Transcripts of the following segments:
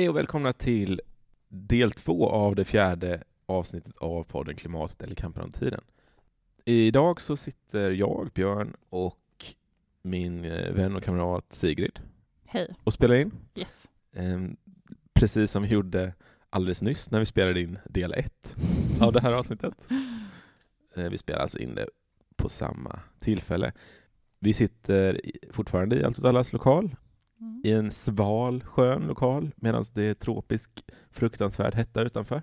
Hej och välkomna till del två av det fjärde avsnittet av podden Klimatet eller kampen om tiden. Idag så sitter jag, Björn och min eh, vän och kamrat Sigrid Hej. och spelar in. Yes. Ehm, Precis som vi gjorde alldeles nyss när vi spelade in del ett av det här avsnittet. Eh, Vi spelar alltså in det på samma tillfälle. Vi sitter fortfarande i Allt åt allas lokal Mm. i en sval, skön lokal medan det är tropisk, fruktansvärd hetta utanför.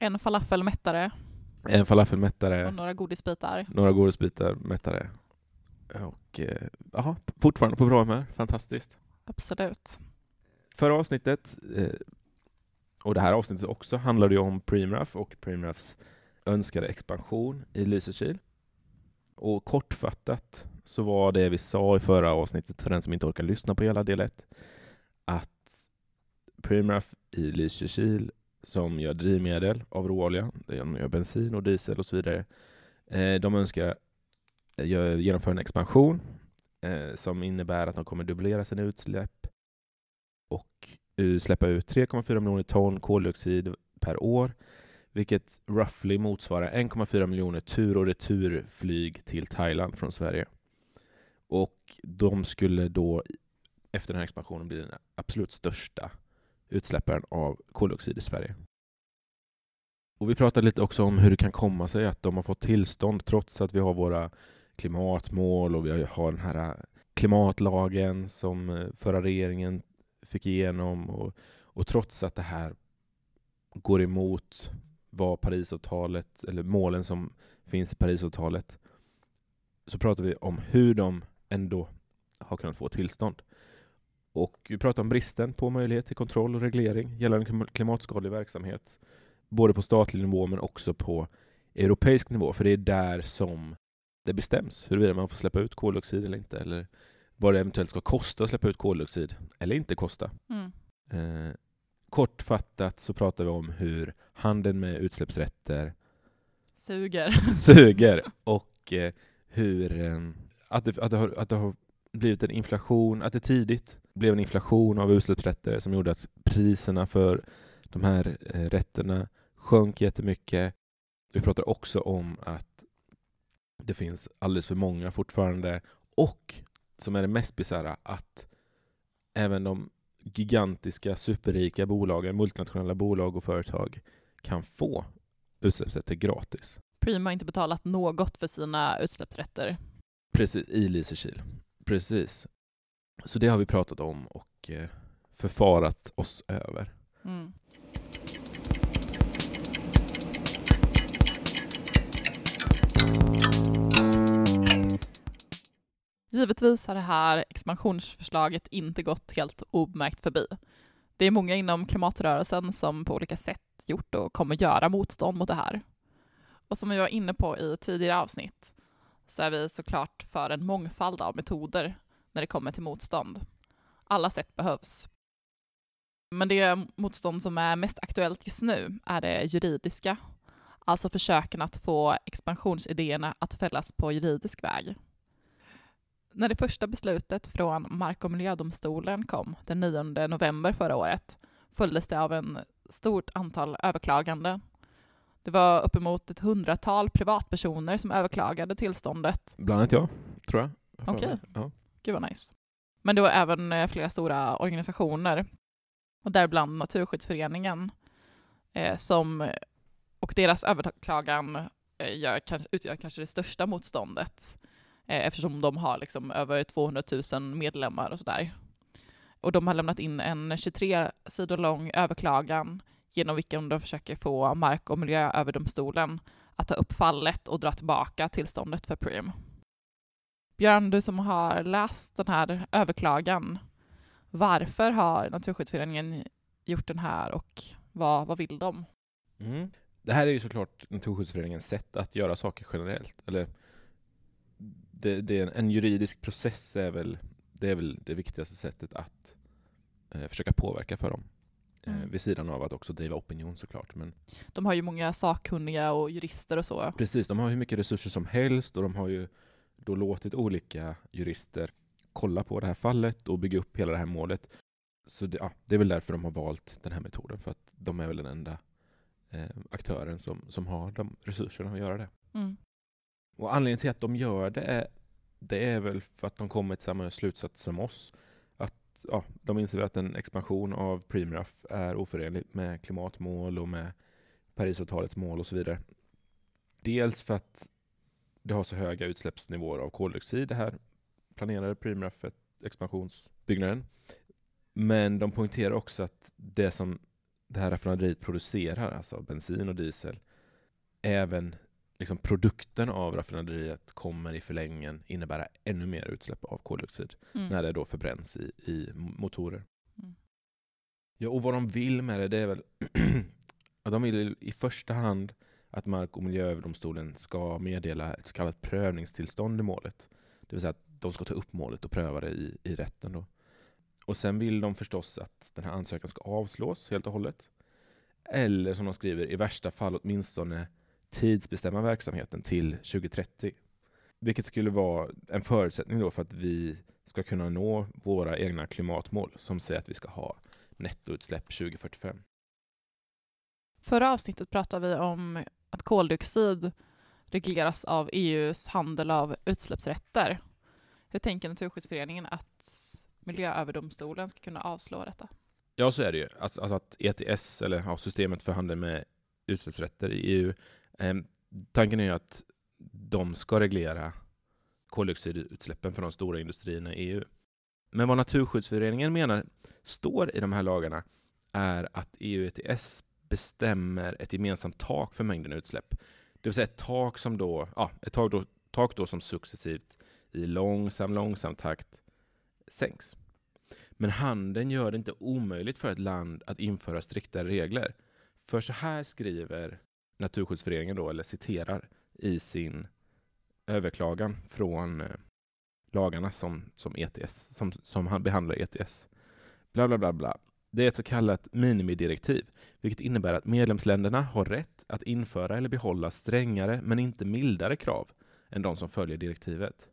En falafelmättare En falafelmättare, och några godisbitar. några godisbitar mättare. Och eh, ja, fortfarande på bra humör. Fantastiskt. Absolut. Förra avsnittet, eh, och det här avsnittet också, handlade ju om Preemraff och Preemraffs önskade expansion i Lysekil. Och kortfattat så var det vi sa i förra avsnittet, för den som inte orkar lyssna på hela del 1, att Preemraff i Lysekil som gör drivmedel av råolja, de gör bensin och diesel och så vidare, eh, de önskar eh, genomföra en expansion eh, som innebär att de kommer dubblera sina utsläpp och släppa ut 3,4 miljoner ton koldioxid per år, vilket roughly motsvarar 1,4 miljoner tur och returflyg till Thailand från Sverige. Och de skulle då efter den här expansionen bli den absolut största utsläpparen av koldioxid i Sverige. Och Vi pratade lite också om hur det kan komma sig att de har fått tillstånd trots att vi har våra klimatmål och vi har den här klimatlagen som eh, förra regeringen fick igenom och, och trots att det här går emot vad Parisavtalet, eller målen som finns i Parisavtalet, så pratar vi om hur de ändå har kunnat få tillstånd. Och vi pratar om bristen på möjlighet till kontroll och reglering gällande klim- klimatskadlig verksamhet, både på statlig nivå men också på europeisk nivå, för det är där som det bestäms huruvida man får släppa ut koldioxid eller inte, eller vad det eventuellt ska kosta att släppa ut koldioxid, eller inte kosta. Mm. Eh, kortfattat så pratar vi om hur handeln med utsläppsrätter Suger. suger och eh, hur eh, att, det, att, det har, att det har blivit en inflation, att det tidigt blev en inflation av utsläppsrätter som gjorde att priserna för de här eh, rätterna sjönk jättemycket. Vi pratar också om att det finns alldeles för många fortfarande och, som är det mest bisarra, att även de gigantiska superrika bolagen, multinationella bolag och företag kan få utsläppsrätter gratis. Preem har inte betalat något för sina utsläppsrätter. Precis, i Lysekil. Precis. Så det har vi pratat om och eh, förfarat oss över. Mm. Givetvis har det här expansionsförslaget inte gått helt obemärkt förbi. Det är många inom klimatrörelsen som på olika sätt gjort och kommer göra motstånd mot det här. Och som vi var inne på i tidigare avsnitt så är vi såklart för en mångfald av metoder när det kommer till motstånd. Alla sätt behövs. Men det motstånd som är mest aktuellt just nu är det juridiska, alltså försöken att få expansionsidéerna att fällas på juridisk väg. När det första beslutet från Mark och miljödomstolen kom den 9 november förra året följdes det av en stort antal överklaganden. Det var uppemot ett hundratal privatpersoner som överklagade tillståndet Bland annat jag, tror jag. Okej. mig. Ja. Gud vad nice. Men det var även eh, flera stora organisationer, och däribland Naturskyddsföreningen, eh, som, och deras överklagan eh, gör, utgör kanske det största motståndet, Eh, eftersom de har liksom över 200 000 medlemmar och sådär. Och de har lämnat in en 23 sidor lång överklagan genom vilken de försöker få Mark och miljööverdomstolen att ta upp fallet och dra tillbaka tillståndet för Preem. Björn, du som har läst den här överklagan, varför har Naturskyddsföreningen gjort den här och vad, vad vill de? Mm. Det här är ju såklart Naturskyddsföreningens sätt att göra saker generellt. Eller det, det är en, en juridisk process är väl det, är väl det viktigaste sättet att eh, försöka påverka för dem. Eh, Mm. vid sidan av att också driva opinion såklart. Men De har ju många sakkunniga och jurister och så. Precis, de har hur mycket resurser som helst och de har ju då låtit olika jurister kolla på det här fallet och bygga upp hela det här målet. Så det, ja, det är väl därför de har valt den här metoden, för att de är väl den enda eh, aktören som, som har de resurserna att göra det. Mm. Och anledningen till att de gör det är, det är väl för att de kommer till samma slutsats som oss. Att ja, de inser att en expansion av Preemraff är oförenlig med klimatmål och med Parisavtalets mål och så vidare. Dels för att det har så höga utsläppsnivåer av koldioxid, det här planerade Preemraffet, expansionsbyggnaden. Men de poängterar också att det som det här raffinaderiet producerar, alltså bensin och diesel, även liksom produkten av raffinaderiet kommer i förlängningen innebära ännu mer utsläpp av koldioxid Mm. när det då förbränns i, i motorer. Mm. Ja, och vad de vill med det, det är väl att de vill i första hand att Mark och miljööverdomstolen ska meddela ett så kallat prövningstillstånd i målet. Det vill säga att de ska ta upp målet och pröva det i, i rätten. Då. Och sen vill de förstås att den här ansökan ska avslås helt och hållet. Eller som de skriver, i värsta fall åtminstone tidsbestämma verksamheten till 2030. Vilket skulle vara en förutsättning då för att vi ska kunna nå våra egna klimatmål som säger att vi ska ha nettoutsläpp 2045. Förra avsnittet pratade vi om att koldioxid regleras av EUs handel av utsläppsrätter. Hur tänker Naturskyddsföreningen att Miljööverdomstolen ska kunna avslå detta? Ja, så är det ju. Alltså, alltså att ETS, eller ja, systemet för handel med utsläppsrätter i EU, Ehm, tanken är ju att de ska reglera koldioxidutsläppen för de stora industrierna i EU. Men vad Naturskyddsföreningen menar står i de här lagarna är att EU ETS bestämmer ett gemensamt tak för mängden utsläpp. Det vill säga ett tak som då, ja, ett tak då, tak då som successivt i långsam, långsam takt sänks. Men handeln gör det inte omöjligt för ett land att införa striktare regler. För så här skriver Naturskyddsföreningen då, eller citerar i sin överklagan från eh, lagarna som, som, ETS, som, som behandlar ETS. Bla, bla, bla, bla. Det är ett så kallat minimidirektiv, vilket innebär att medlemsländerna har rätt att införa eller behålla strängare men inte mildare krav än de som följer direktivet.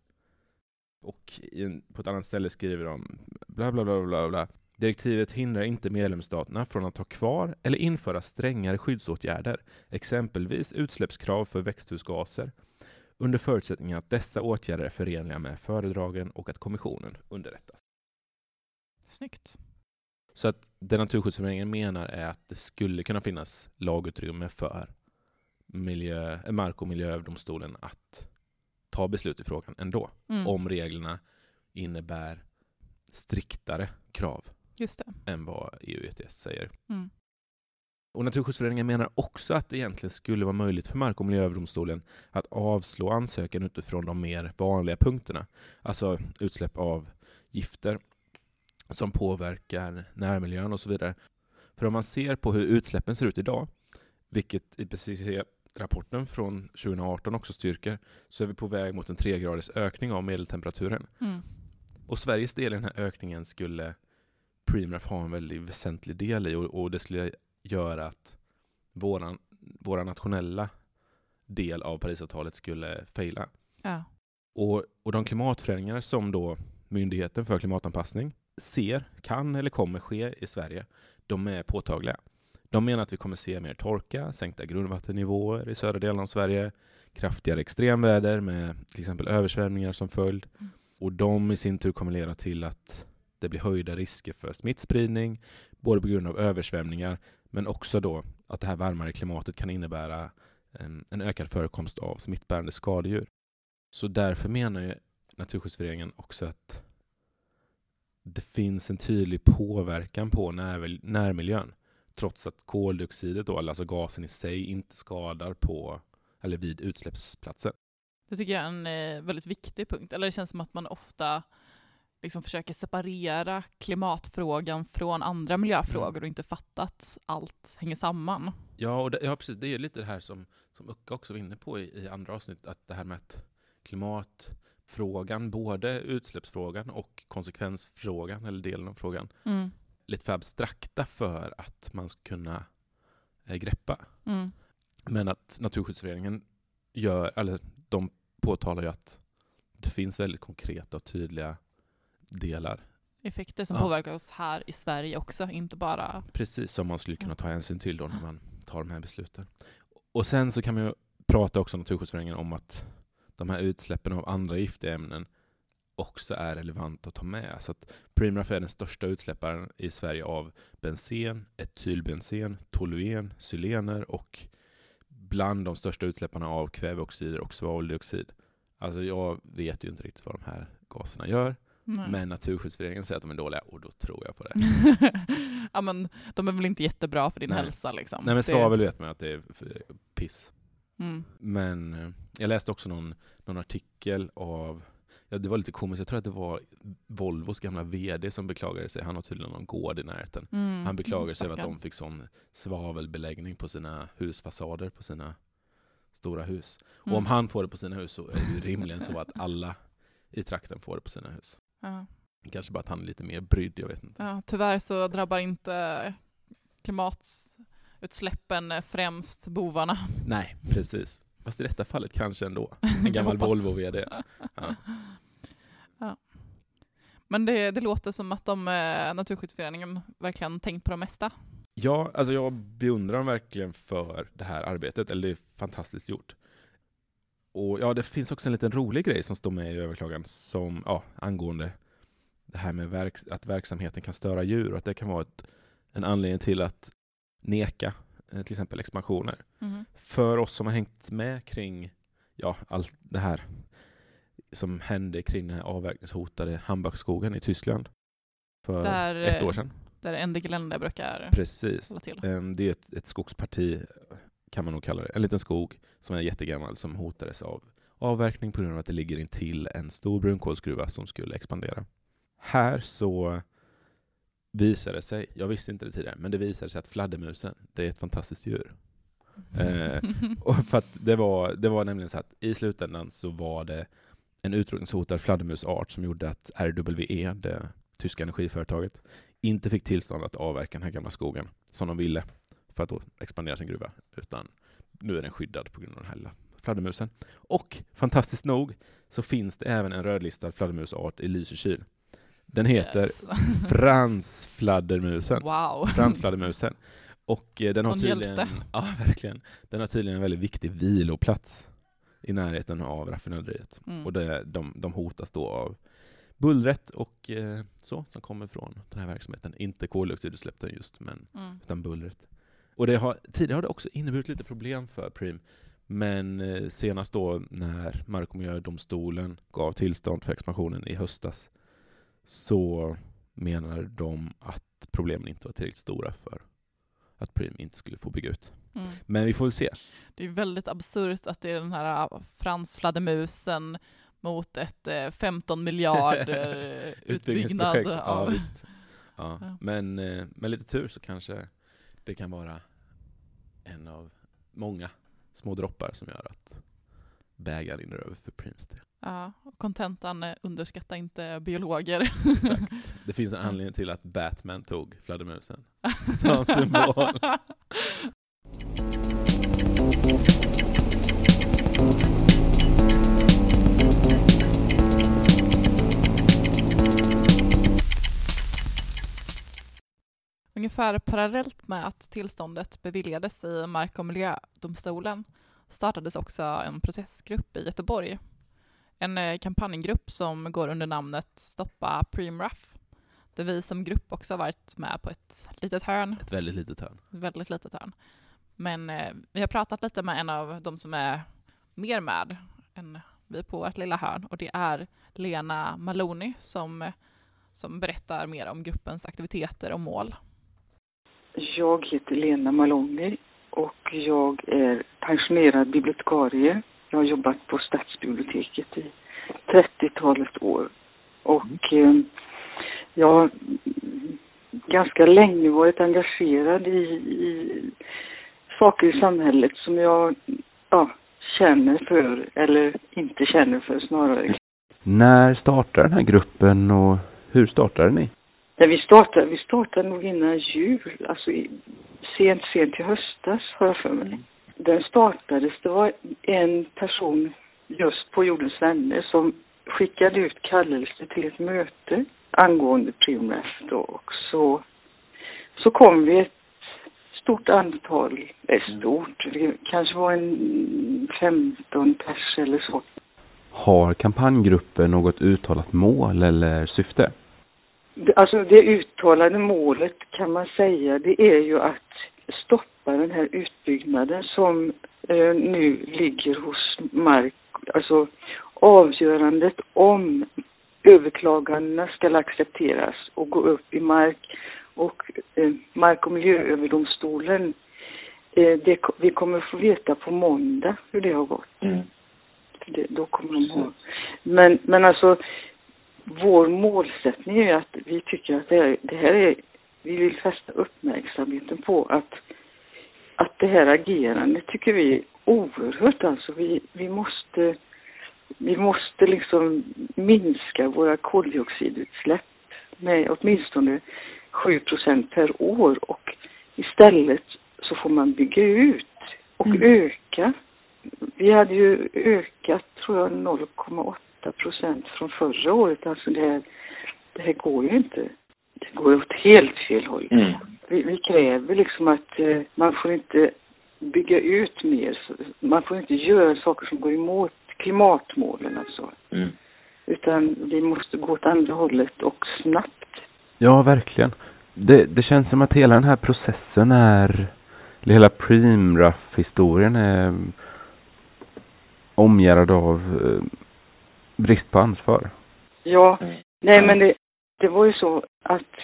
Och en, på ett annat ställe skriver de bla, bla, bla, bla, bla. Direktivet hindrar inte medlemsstaterna från att ha kvar eller införa strängare skyddsåtgärder, exempelvis utsläppskrav för växthusgaser, under förutsättning att dessa åtgärder är förenliga med föredragen och att kommissionen underrättas. Snyggt. Så att det Naturskyddsföreningen menar är att det skulle kunna finnas lagutrymme för miljö, Mark och miljööverdomstolen att ta beslut i frågan ändå, Mm. om reglerna innebär striktare krav Just det. än vad EU ETS säger. Mm. Och Naturskyddsföreningen menar också att det egentligen skulle vara möjligt för Mark och miljööverdomstolen att avslå ansökan utifrån de mer vanliga punkterna, alltså utsläpp av gifter som påverkar närmiljön och så vidare. För om man ser på hur utsläppen ser ut idag, vilket IPCC-rapporten från 2018 också styrker, så är vi på väg mot en tregraders ökning av medeltemperaturen. Mm. Och Sveriges del i den här ökningen skulle Preemraff ha en väldigt väsentlig del i och, och det skulle göra att våran, våra nationella del av Parisavtalet skulle fejla. Ja. Och, och de klimatförändringar som då Myndigheten för klimatanpassning ser, kan eller kommer ske i Sverige, de är påtagliga. De menar att vi kommer se mer torka, sänkta grundvattennivåer i södra delen av Sverige, kraftigare extremväder med till exempel översvämningar som följd. Mm. Och de i sin tur kommer leda till att det blir höjda risker för smittspridning, både på grund av översvämningar, men också då att det här varmare klimatet kan innebära en, en ökad förekomst av smittbärande skadedjur. Så därför menar ju Naturskyddsföreningen också att det finns en tydlig påverkan på när, närmiljön, trots att koldioxidet, då, alltså gasen i sig, inte skadar på eller vid utsläppsplatsen. Det tycker jag är en eh, väldigt viktig punkt. Eller det känns som att man ofta liksom försöker separera klimatfrågan från andra miljöfrågor Mm. och inte fattat att allt hänger samman. Ja, och det, ja, precis. Det är lite det här som, som Ucka också var inne på i, i andra avsnitt, att det här med att klimatfrågan, både utsläppsfrågan och konsekvensfrågan, eller delen av frågan, Mm. lite för abstrakta för att man ska kunna eh, greppa. Mm. Men att Naturskyddsföreningen gör, eller de påtalar ju att det finns väldigt konkreta och tydliga delar effekter som Ja. påverkar oss här i Sverige också, inte bara... Precis som man skulle kunna ta hänsyn till då när man tar de här besluten. Och sen så kan man ju prata också Naturskyddsföreningen om att de här utsläppen av andra giftiga ämnen också är relevant att ta med. Så att Primraf är den största utsläpparen i Sverige av bensen, etylbensen, toluen, xylener och bland de största utsläpparna av kväveoxider och svaveldioxid. Alltså jag vet ju inte riktigt vad de här gaserna gör, Nej. men Naturskyddsföreningen säger att de är dåliga och då tror jag på det. ja, men de är väl inte jättebra för din Nej. hälsa liksom. Nej men Det- svavel vet man att det är piss. Mm. Men eh, jag läste också någon, någon artikel av, ja det var lite komiskt, jag tror att det var Volvos gamla VD som beklagade sig, han har tydligen någon gård i närheten. Mm. Han beklagade sig över att de fick sån svavelbeläggning på sina husfasader, på sina stora hus. Och om Mm. han får det på sina hus så är det rimligen så att alla i trakten får det på sina hus. Ja. Kanske bara att han är lite mer brydd, jag vet inte. Ja, tyvärr så drabbar inte klimatutsläppen främst bovarna. Nej, precis. Fast i detta fallet kanske ändå. En gammal. Volvo-VD. Ja. Ja. Men det, det låter som att de, eh, Naturskyddsföreningen verkligen tänkt på det mesta. Ja, alltså jag beundrar dem verkligen för det här arbetet, eller det är fantastiskt gjort. Och ja, det finns också en liten rolig grej som står med i överklagan som, ja, angående det här med verks att verksamheten kan störa djur och att det kan vara ett, en anledning till att neka eh, till exempel expansioner. Mhm. För oss som har hängt med kring ja, allt det här som hände kring den här avverkningshotade Hambachskogen i Tyskland för Där, ett eh, år sedan. Där Ende Gelände brukar Precis. hålla till. Ehm, Det är ett, ett skogsparti, kan man nog kalla det. En liten skog som är jättegammal som hotades av avverkning på grund av att det ligger intill en stor brunkolsgruva som skulle expandera. Här så visade det sig, jag visste inte det tidigare, men det visade sig att fladdermusen, det är ett fantastiskt djur. Eh, Och för att det, var, det var nämligen så att i slutändan så var det en utrotningshotad fladdermusart som gjorde att RWE, det tyska energiföretaget, inte fick tillstånd att avverka den här gamla skogen som de ville för att då expandera sin gruva. Utan nu är den skyddad på grund av den här lilla fladdermusen. Och fantastiskt nog så finns det även en rödlistad fladdermusart i Lysekil. Den heter Yes. fransfladdermusen. Wow. Fransfladdermusen. Och eh, den har tydligen, hjälte. ja, verkligen. Den har tydligen en väldigt viktig viloplats i närheten av raffinaderiet. Mm. Och det, de, de hotas då av bullret och eh, så som kommer från den här verksamheten. Inte koldioxidutsläppen just, men Mm. utan bullret. Och det har, tidigare har det också inneburit lite problem för Prim. Men eh, senast då när Mark och miljödomstolen gav tillstånd för expansionen i höstas så menar de att problemen inte var tillräckligt stora för att Prim inte skulle få bygga ut. Mm. Men vi får väl se. Det är väldigt absurt att det är den här äh, fransfladdermusen mot ett eh, 15 miljard eh, utbyggnad. Ja. Ja. Ja. Men eh, med lite tur så kanske det kan vara en av många små droppar som gör att bägaren rinner över för Prims del. Ja, och kontentan eh, underskatta inte biologer. Exakt. Det finns en anledning till att Batman tog fladdermusen som symbol. Ungefär parallellt med att tillståndet beviljades i Mark och miljödomstolen startades också en protestgrupp i Göteborg. En eh, kampanjgrupp som går under namnet Stoppa Preemraff. Där vi som grupp också har varit med på ett litet hörn, Ett väldigt litet hörn. ett väldigt litet hörn. Men eh, vi har pratat lite med en av de som är mer med än vi på vårt lilla hörn och det är Lena Maloney som, som berättar mer om gruppens aktiviteter och mål. Jag heter Lena Maloney och jag är pensionerad bibliotekarie. Jag har jobbat på stadsbiblioteket i 30-talet år. Och eh, jag har mm, ganska länge varit engagerad i, i saker i samhället som jag ja, känner för, eller inte känner för snarare. När startar den här gruppen och hur startade ni? Ja, vi startade, vi startade nog innan jul, alltså i, sent, sent i höstas har jag för mig. Den startades, det var en person just på Jordens vänner som skickade ut kallelse till ett möte angående Primref då och så, så kom vi ett stort antal, eh, stort, det kanske var en 15 pers eller så. Har kampanjgruppen något uttalat mål eller syfte? Alltså det uttalade målet kan man säga, det är ju att stoppa den här utbyggnaden som eh, nu ligger hos mark, alltså avgörandet om överklagandena ska accepteras och gå upp i mark och eh, mark och miljööverdomstolen. Eh, det, vi kommer få veta på måndag hur det har gått. För Det, då kommer de ha. Men, men alltså vår målsättning är att vi tycker att det, är, det här är, vi vill fästa uppmärksamheten på att, att det här agerandet tycker vi är oerhört alltså. Vi, vi måste, vi måste liksom minska våra koldioxidutsläpp med åtminstone 7 procent per år och istället så får man bygga ut och öka. Vi hade ju ökat tror jag 0,8 procent från förra året. Alltså det här, det här går ju inte. Det går åt helt fel håll. Vi, vi kräver liksom att eh, man får inte bygga ut mer. Man får inte göra saker som går emot klimatmålen alltså. Utan vi måste gå åt andra hållet och snabbt. Ja, verkligen. Det, det känns som att hela den här processen är, hela Preemraff-historien är omgärdad av eh, brist på ansvar. Ja, nej men det, det var ju så att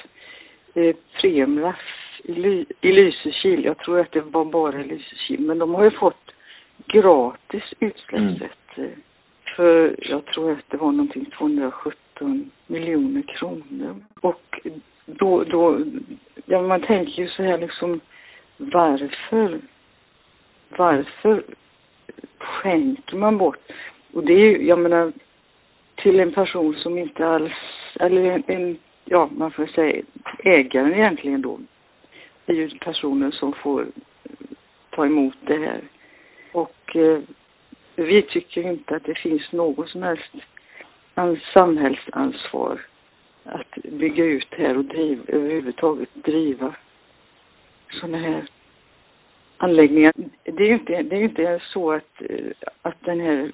eh, Premraff i, Ly, i Lysekil, jag tror att det var bara i Lysekil, men de har ju fått gratis utsläppsrätt. eh, För jag tror att det var någonting 217 miljoner kronor. Och då, då, ja man tänker ju så här liksom, varför, varför skänker man bort? Och det är ju, jag menar, till en person som inte alls, eller en, en ja man får säga ägaren egentligen då, är ju personen som får ta emot det här. Och eh, vi tycker inte att det finns något som helst samhällsansvar att bygga ut här och driva, överhuvudtaget driva sådana här anläggningar. Det är ju inte, det är ju inte så att, eh, att den här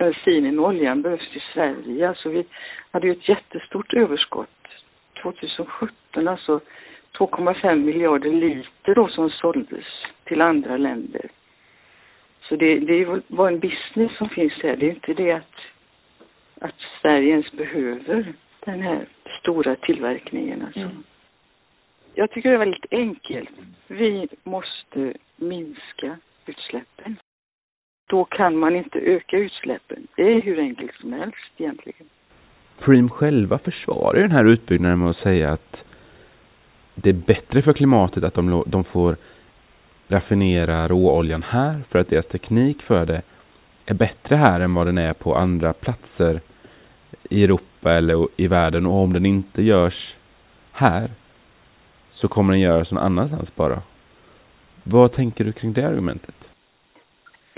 bensinen och oljan behövs i Sverige. Alltså vi hade ju ett jättestort överskott 2017, alltså 2,5 miljarder liter då som såldes till andra länder. Så det, det är bara en business som finns här. Det är inte det att, att Sverige ens behöver den här stora tillverkningen alltså. Jag tycker det är väldigt enkelt. Vi måste minska utsläppen. Då kan man inte öka utsläppen. Det är hur enkelt som helst egentligen. Preem själva försvarar den här utbyggnaden med att säga att det är bättre för klimatet att de, de får raffinera råoljan här för att deras teknik för det är bättre här än vad den är på andra platser i Europa eller i världen och om den inte görs här så kommer den göras någon annanstans bara. Vad tänker du kring det argumentet?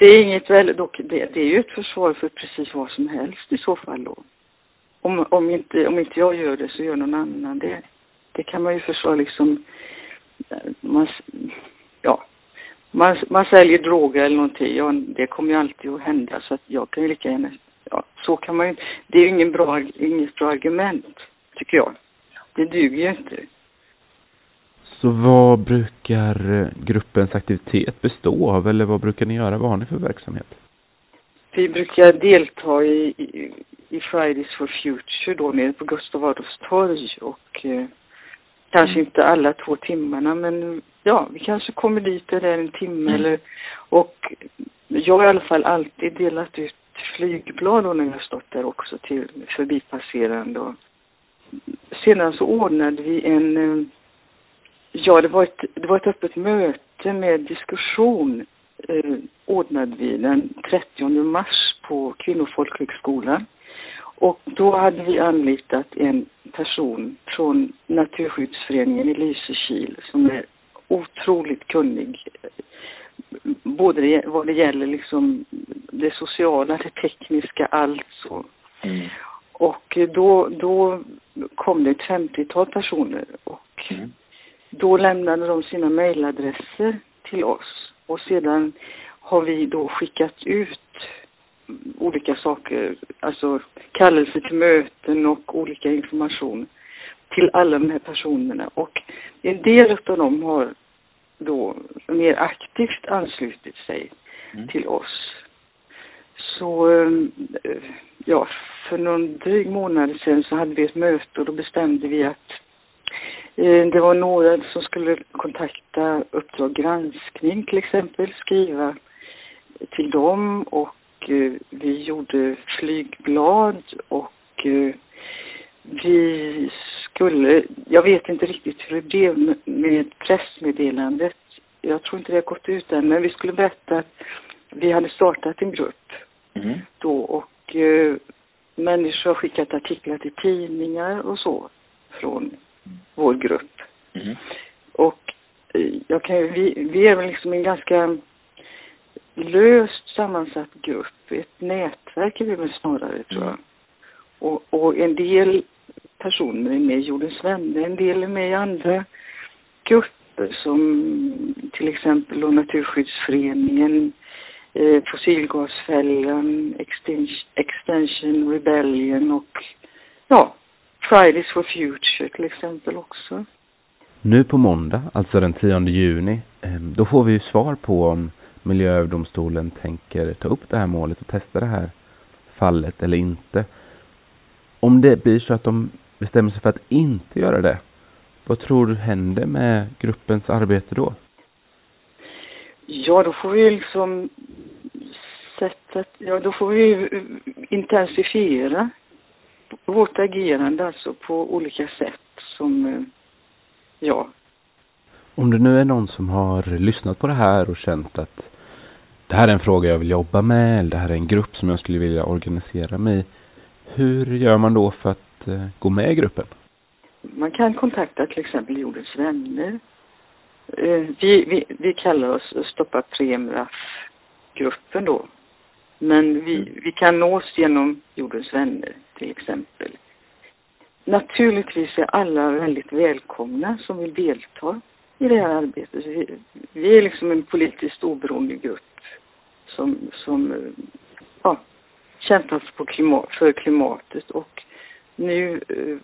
Det är inget väl, dock, det, det är ju ett försvar för precis vad som helst i så fall då. Om, om, inte, om inte jag gör det så gör någon annan det. Det kan man ju försvara liksom, eh, man, ja, man, man säljer droger eller någonting, ja, det kommer ju alltid att hända så att jag kan ju lika gärna, ja, så kan man ju det är ju ingen bra, inget bra argument, tycker jag. Det duger ju inte. Så vad brukar eh, gruppens aktivitet bestå av eller vad brukar ni göra? Vad har ni för verksamhet? Vi brukar delta i, i, i Fridays for Future då nere på Gustav Adolfs torg och eh, kanske inte alla två timmarna men ja, vi kanske kommer dit eller en timme eller och jag har i alla fall alltid delat ut flygblad då när jag stått där också till förbipasserande och sedan så ordnade vi en eh, ja det var ett, det var ett öppet möte med diskussion eh, ordnade vi den 30 mars på Kvinnofolkhögskolan. Och då hade vi anlitat en person från Naturskyddsföreningen i Lysekil som är otroligt kunnig. Både det, vad det gäller liksom det sociala, det tekniska, allt så. Och då, då kom det ett 50-tal personer Mm. Då lämnade de sina mejladresser till oss. Och sedan har vi då skickat ut olika saker, alltså kallelser till möten och olika information till alla de här personerna. Och en del av dem har då mer aktivt anslutit sig Mm. till oss. Så, eh, ja, för någon dryg månad sedan så hade vi ett möte och då bestämde vi att det var några som skulle kontakta Uppdrag granskning till exempel, skriva till dem och eh, vi gjorde flygblad och eh, vi skulle, jag vet inte riktigt hur det blev med- med pressmeddelandet. Jag tror inte det har gått ut än, men vi skulle berätta att vi hade startat en grupp Mm. då och eh, människor har skickat artiklar till tidningar och så från vår grupp. Mm. Och eh, jag kan, vi, vi är väl liksom en ganska löst sammansatt grupp. Ett nätverk är vi väl snarare tror jag. Och, och en del personer är med i Jordens vänner, en del är med i andra grupper som till exempel Naturskyddsföreningen, eh, Fossilgasfällan, Extension Rebellion och ja, Fridays for Future till exempel också. Nu på måndag, alltså den 10 juni, eh, då får vi ju svar på om Miljööverdomstolen tänker ta upp det här målet och testa det här fallet eller inte. Om det blir så att de bestämmer sig för att inte göra det, vad tror du händer med gruppens arbete då? Ja, då får vi liksom sätta, ja då får vi ju intensifiera vårt agerande alltså på olika sätt som, eh, ja, Om det nu är någon som har lyssnat på det här och känt att det här är en fråga jag vill jobba med, eller det här är en grupp som jag skulle vilja organisera mig i. Hur gör man då för att eh, gå med i gruppen? man kan kontakta till exempel Jordens vänner. Eh, Vi, vi, vi kallar oss Stoppa Premraff-gruppen då. Men vi, vi kan nås genom Jordens vänner till exempel. Naturligtvis är alla väldigt välkomna som vill delta i det här arbetet. Vi, vi är liksom en politiskt oberoende grupp som, som ja, kämpar på klimat, för klimatet och nu eh,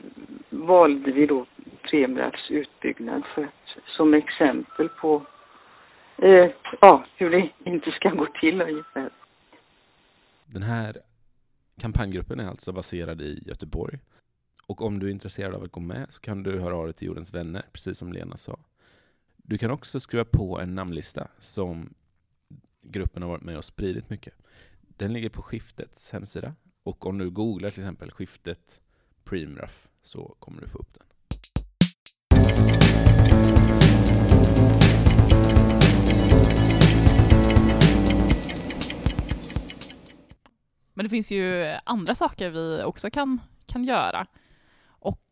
valde vi då Premrafs utbyggnad för att, som exempel på eh, ja, hur det inte ska gå till ungefär. Den här kampanjgruppen är alltså baserad i Göteborg. Och om du är intresserad av att gå med så kan du höra av dig till Jordens vänner, precis som Lena sa. Du kan också skriva på en namnlista som gruppen har varit med och spridit mycket. Den ligger på Skiftets hemsida. Och om du googlar till exempel Skiftet Preemraff så kommer du få upp den. Men det finns ju andra saker vi också kan, kan göra. Och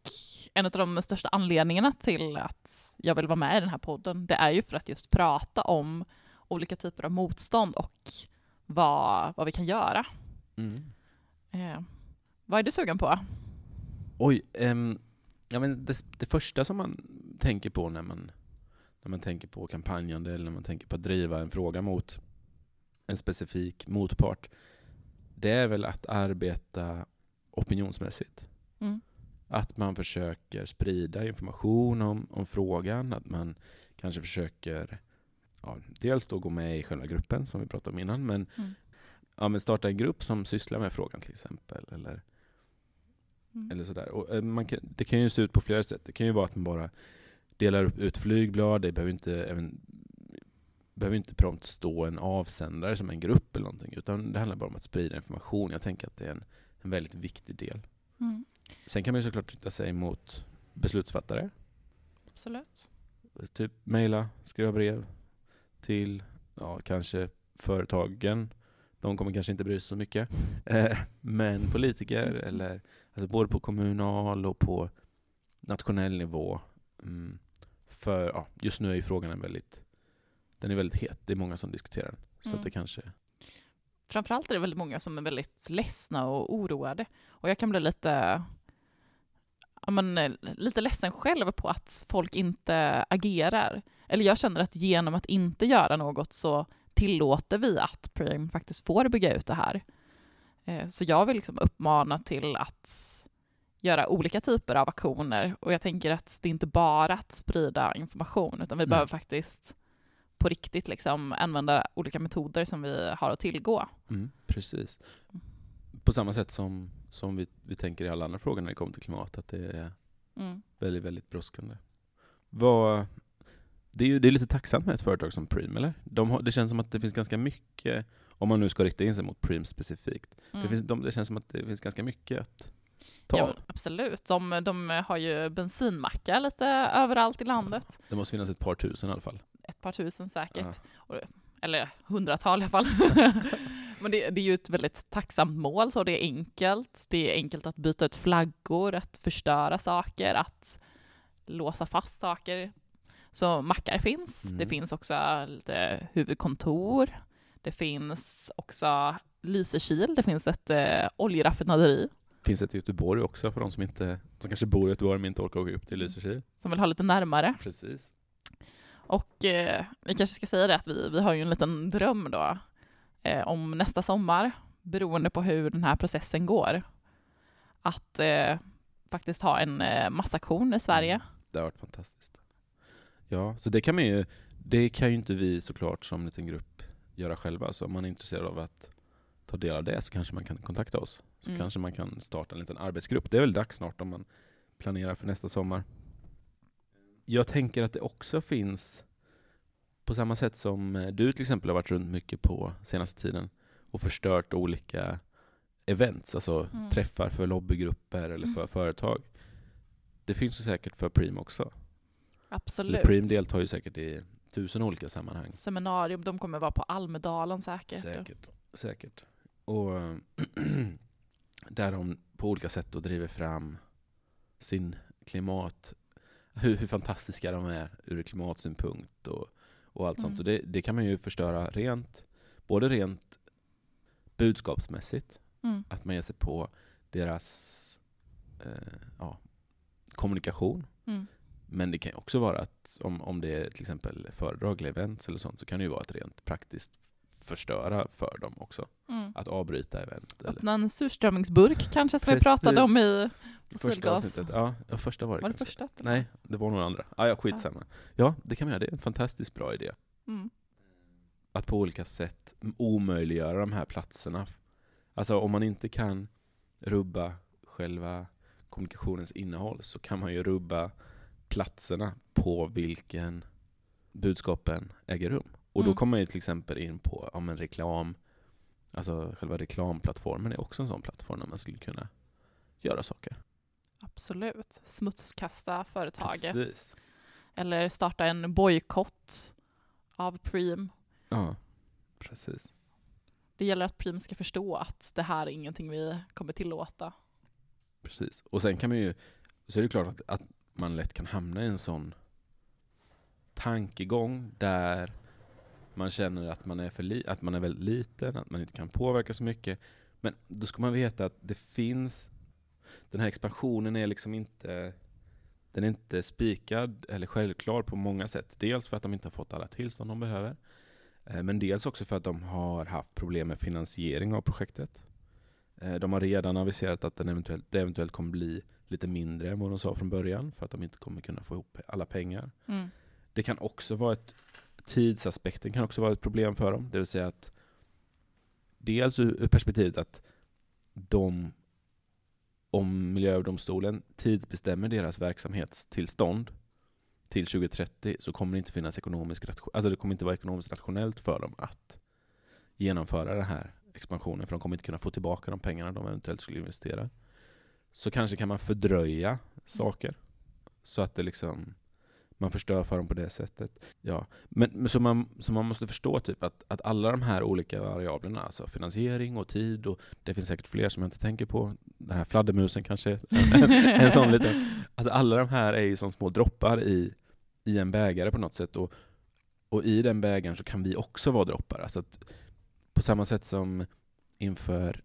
en av de största anledningarna till att jag vill vara med i den här podden, det är ju för att just prata om olika typer av motstånd och vad, vad vi kan göra. Eh, vad är du sugen på? Oj, ehm, ja, men det, det första som man tänker på när man, när man tänker på kampanjande eller när man tänker på att driva en fråga mot en specifik motpart, det är väl att arbeta opinionsmässigt. Mm. Att man försöker sprida information om, om frågan, att man kanske försöker ja, dels då gå med i själva gruppen som vi pratade om innan, men, Mm. ja, men starta en grupp som sysslar med frågan till exempel. Eller, Mm. eller sådär. Och, eh, man kan, det kan ju se ut på flera sätt. Det kan ju vara att man bara delar upp, ut flygblad, det behöver inte, även, behöver inte prompt stå en avsändare som en grupp eller någonting, utan det handlar bara om att sprida information. Jag tänker att det är en, en väldigt viktig del. Mm. Sen kan man ju såklart rikta sig mot beslutsfattare. Absolut. Typ mejla, skriva brev till ja, kanske företagen. De kommer kanske inte bry sig så mycket. Eh, men politiker, eller alltså både på kommunal och på nationell nivå. Mm, för ja, just nu är ju frågan en väldigt, den är väldigt het. Det är många som diskuterar den. Så Mm. att det kanske... framförallt är det väldigt många som är väldigt ledsna och oroade. Och jag kan bli lite, ja, men, eh, lite ledsen själv på att folk inte agerar. Eller jag känner att genom att inte göra något så tillåter vi att Prim faktiskt får bygga ut det här. Eh, så jag vill liksom uppmana till att göra olika typer av aktioner och jag tänker att det är inte bara att sprida information utan vi Nej. behöver faktiskt på riktigt liksom använda olika metoder som vi har att tillgå. Mm, precis. På samma sätt som, som vi, vi tänker i alla andra frågor när det kommer till klimat, att det är Mm. väldigt, väldigt brådskande. Vad, det, är ju, det är lite tacksamt med ett företag som Preem, eller? De har, det känns som att det finns ganska mycket, om man nu ska rikta in sig mot Preem specifikt, det, Mm. finns, de, det känns som att det finns ganska mycket att ta Ja, absolut. De, de har ju bensinmackar lite överallt i landet. Det måste finnas ett par tusen i alla fall. Par tusen säkert. Ja. Eller hundratal i alla fall. Men det, det är ju ett väldigt tacksamt mål, så det är enkelt. Det är enkelt att byta ut flaggor, att förstöra saker, att låsa fast saker. Så mackar finns. Mm. Det finns också lite huvudkontor. Det finns också Lysekil. Det finns ett eh, oljeraffinaderi finns ett i Göteborg också för de som, inte, som kanske bor i Göteborg men inte orkar åka upp till Lysekil. som vill ha lite närmare. Precis. Och eh, vi kanske ska säga det att vi, vi har ju en liten dröm då eh, om nästa sommar, beroende på hur den här processen går, att eh, faktiskt ha en eh, massaktion i Sverige. Mm. Det har varit fantastiskt. Ja, så det kan man ju, det kan ju inte vi såklart som liten grupp göra själva. Så om man är intresserad av att ta del av det så kanske man kan kontakta oss. Så Mm. kanske man kan starta en liten arbetsgrupp. Det är väl dags snart om man planerar för nästa sommar. Jag tänker att det också finns, på samma sätt som eh, du till exempel har varit runt mycket på senaste tiden och förstört olika events, alltså Mm. träffar för lobbygrupper eller Mm. för företag. Det finns ju säkert för Preem också. Eller Absolut. Preem deltar ju säkert i tusen olika sammanhang. Seminarium, de kommer vara på Almedalen säkert. Säkert. Säkert. Och där de på olika sätt då driver fram sin klimat, hur, hur fantastiska de är ur klimatsynpunkt och, och allt sånt. Mm. Och det, det kan man ju förstöra rent, både rent budskapsmässigt, Mm. att man ger sig på deras eh, ja, kommunikation. Mm. Men det kan ju också vara att om, om det är till exempel föredrag eller events eller sånt så kan det ju vara att rent praktiskt förstöra för dem också. Mm. Att avbryta event. Eller Öppna en surströmmingsburk kanske som vi Precis. pratade om i fossilgas. Ja, ja, första var det Var det kanske. första? Nej, det var nog andra. Ah, ja, skitsamma. Ja, det kan man göra. Det är en fantastiskt bra idé. Mm. Att på olika sätt omöjliggöra de här platserna. Alltså om man inte kan rubba själva kommunikationens innehåll så kan man ju rubba platserna på vilken budskapen äger rum. Och då Mm. kommer man ju till exempel in på ja, men reklam, alltså själva reklamplattformen är också en sån plattform där man skulle kunna göra saker. Absolut. Smutskasta företaget. Precis. Eller starta en bojkott av Preem. Ja, precis. Det gäller att Preem ska förstå att det här är ingenting vi kommer tillåta. Precis. Och sen kan man ju, så är det klart att, att man lätt kan hamna i en sån tankegång där man känner att man är för li, att man är väldigt liten, att man inte kan påverka så mycket. Men då ska man veta att det finns, den här expansionen är liksom inte, den är inte spikad eller självklar på många sätt. Dels för att de inte har fått alla tillstånd de behöver, eh, men dels också för att de har haft problem med finansiering av projektet. Eh, De har redan aviserat att den eventuellt, det eventuellt kommer bli lite mindre än vad de sa från början för att de inte kommer kunna få ihop alla pengar. Mm. Det kan också vara ett, tidsaspekten kan också vara ett problem för dem. Det vill säga att dels ur perspektivet att de, om Miljööverdomstolen tidsbestämmer deras verksamhetstillstånd till 2030 så kommer det inte finnas ekonomisk alltså det kommer inte vara ekonomiskt rationellt för dem att genomföra den här expansionen för de kommer inte kunna få tillbaka de pengarna de eventuellt skulle investera. Så kanske kan man fördröja saker så att det liksom man förstör för dem på det sättet. Ja. Men, men så, man, så man måste förstå typ att, att alla de här olika variablerna, alltså finansiering och tid och det finns säkert fler som jag inte tänker på. Den här fladdermusen kanske en, en sån liten. Alltså alla de här är ju som små droppar i, i en bägare på något sätt och, och i den bägaren så kan vi också vara droppar. Alltså att På samma sätt som inför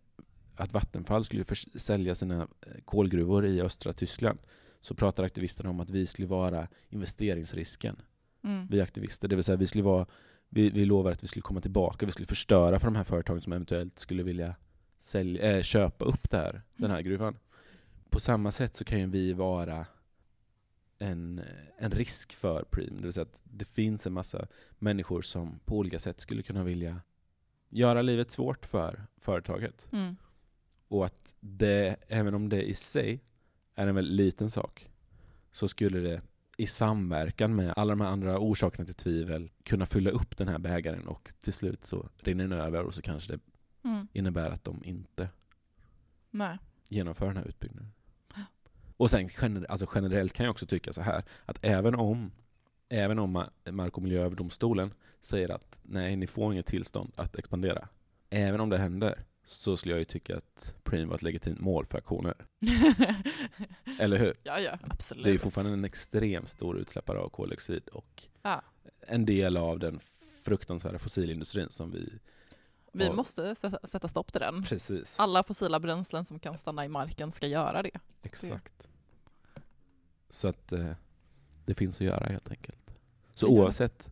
att Vattenfall skulle sälja sina eh, kolgruvor i östra Tyskland så pratar aktivisterna om att vi skulle vara investeringsrisken. Mm. Vi aktivister, det vill säga vi skulle vara vi, vi lovar att vi skulle komma tillbaka, vi skulle förstöra för de här företagen som eventuellt skulle vilja sälja, äh, köpa upp det här, den här gruvan. På samma sätt så kan ju vi vara en, en risk för Preem. Det vill säga att det finns en massa människor som på olika sätt skulle kunna vilja göra livet svårt för företaget. Mm. Och att det, även om det i sig är en väldigt liten sak, så skulle det i samverkan med alla de här andra orsakerna till tvivel kunna fylla upp den här bägaren och till slut så rinner den över och så kanske det Mm. innebär att de inte Nej. genomför den här utbyggnaden. Och sen alltså generellt kan jag också tycka så här att även om, även om Ma- Mark och miljööverdomstolen säger att nej, ni får inget tillstånd att expandera. Även om det händer så skulle jag ju tycka att Preem var ett legitimt mål för aktioner. Eller hur? ja, ja, absolut. Det är ju fortfarande en extremt stor utsläppare av koldioxid och Ja. en del av den fruktansvärda fossilindustrin som vi... Vi Ja. måste sätta, stopp till den. Precis. Alla fossila bränslen som kan stanna i marken ska göra det. Exakt. Så att eh, det finns att göra helt enkelt. Så Det det. oavsett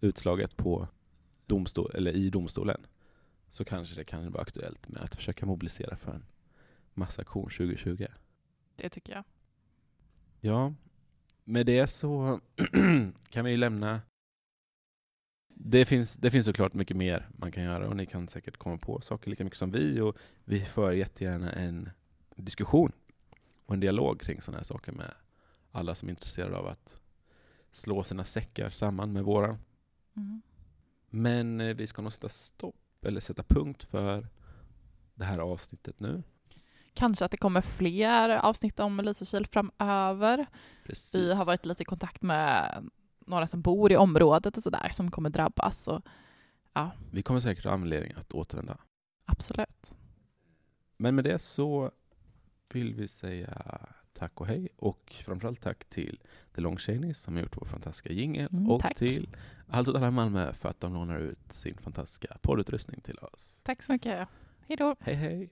utslaget på domstol, eller i domstolen så kanske det kan vara aktuellt med att försöka mobilisera för en massaktion 2020. Det tycker jag. Ja, med det så kan vi lämna... Det finns, det finns såklart mycket mer man kan göra och ni kan säkert komma på saker lika mycket som vi och vi för jättegärna en diskussion och en dialog kring sådana här saker med alla som är intresserade av att slå sina säckar samman med våran. Mm. Men eh, vi ska nog sätta stopp eller sätta punkt för det här avsnittet nu. Kanske att det kommer fler avsnitt om Lysekil framöver. Precis. Vi har varit lite i kontakt med några som bor i området och sådär som kommer drabbas. Och, vi kommer säkert ha anledning att återvända. absolut. Men med det så vill vi säga tack och hej och framförallt tack till The Long Shanies som har gjort vår fantastiska jingel Mm, och tack. till Allt åt alla Malmö för att de lånar ut sin fantastiska poddutrustning till oss. Tack så mycket. Hej då. Hej hej!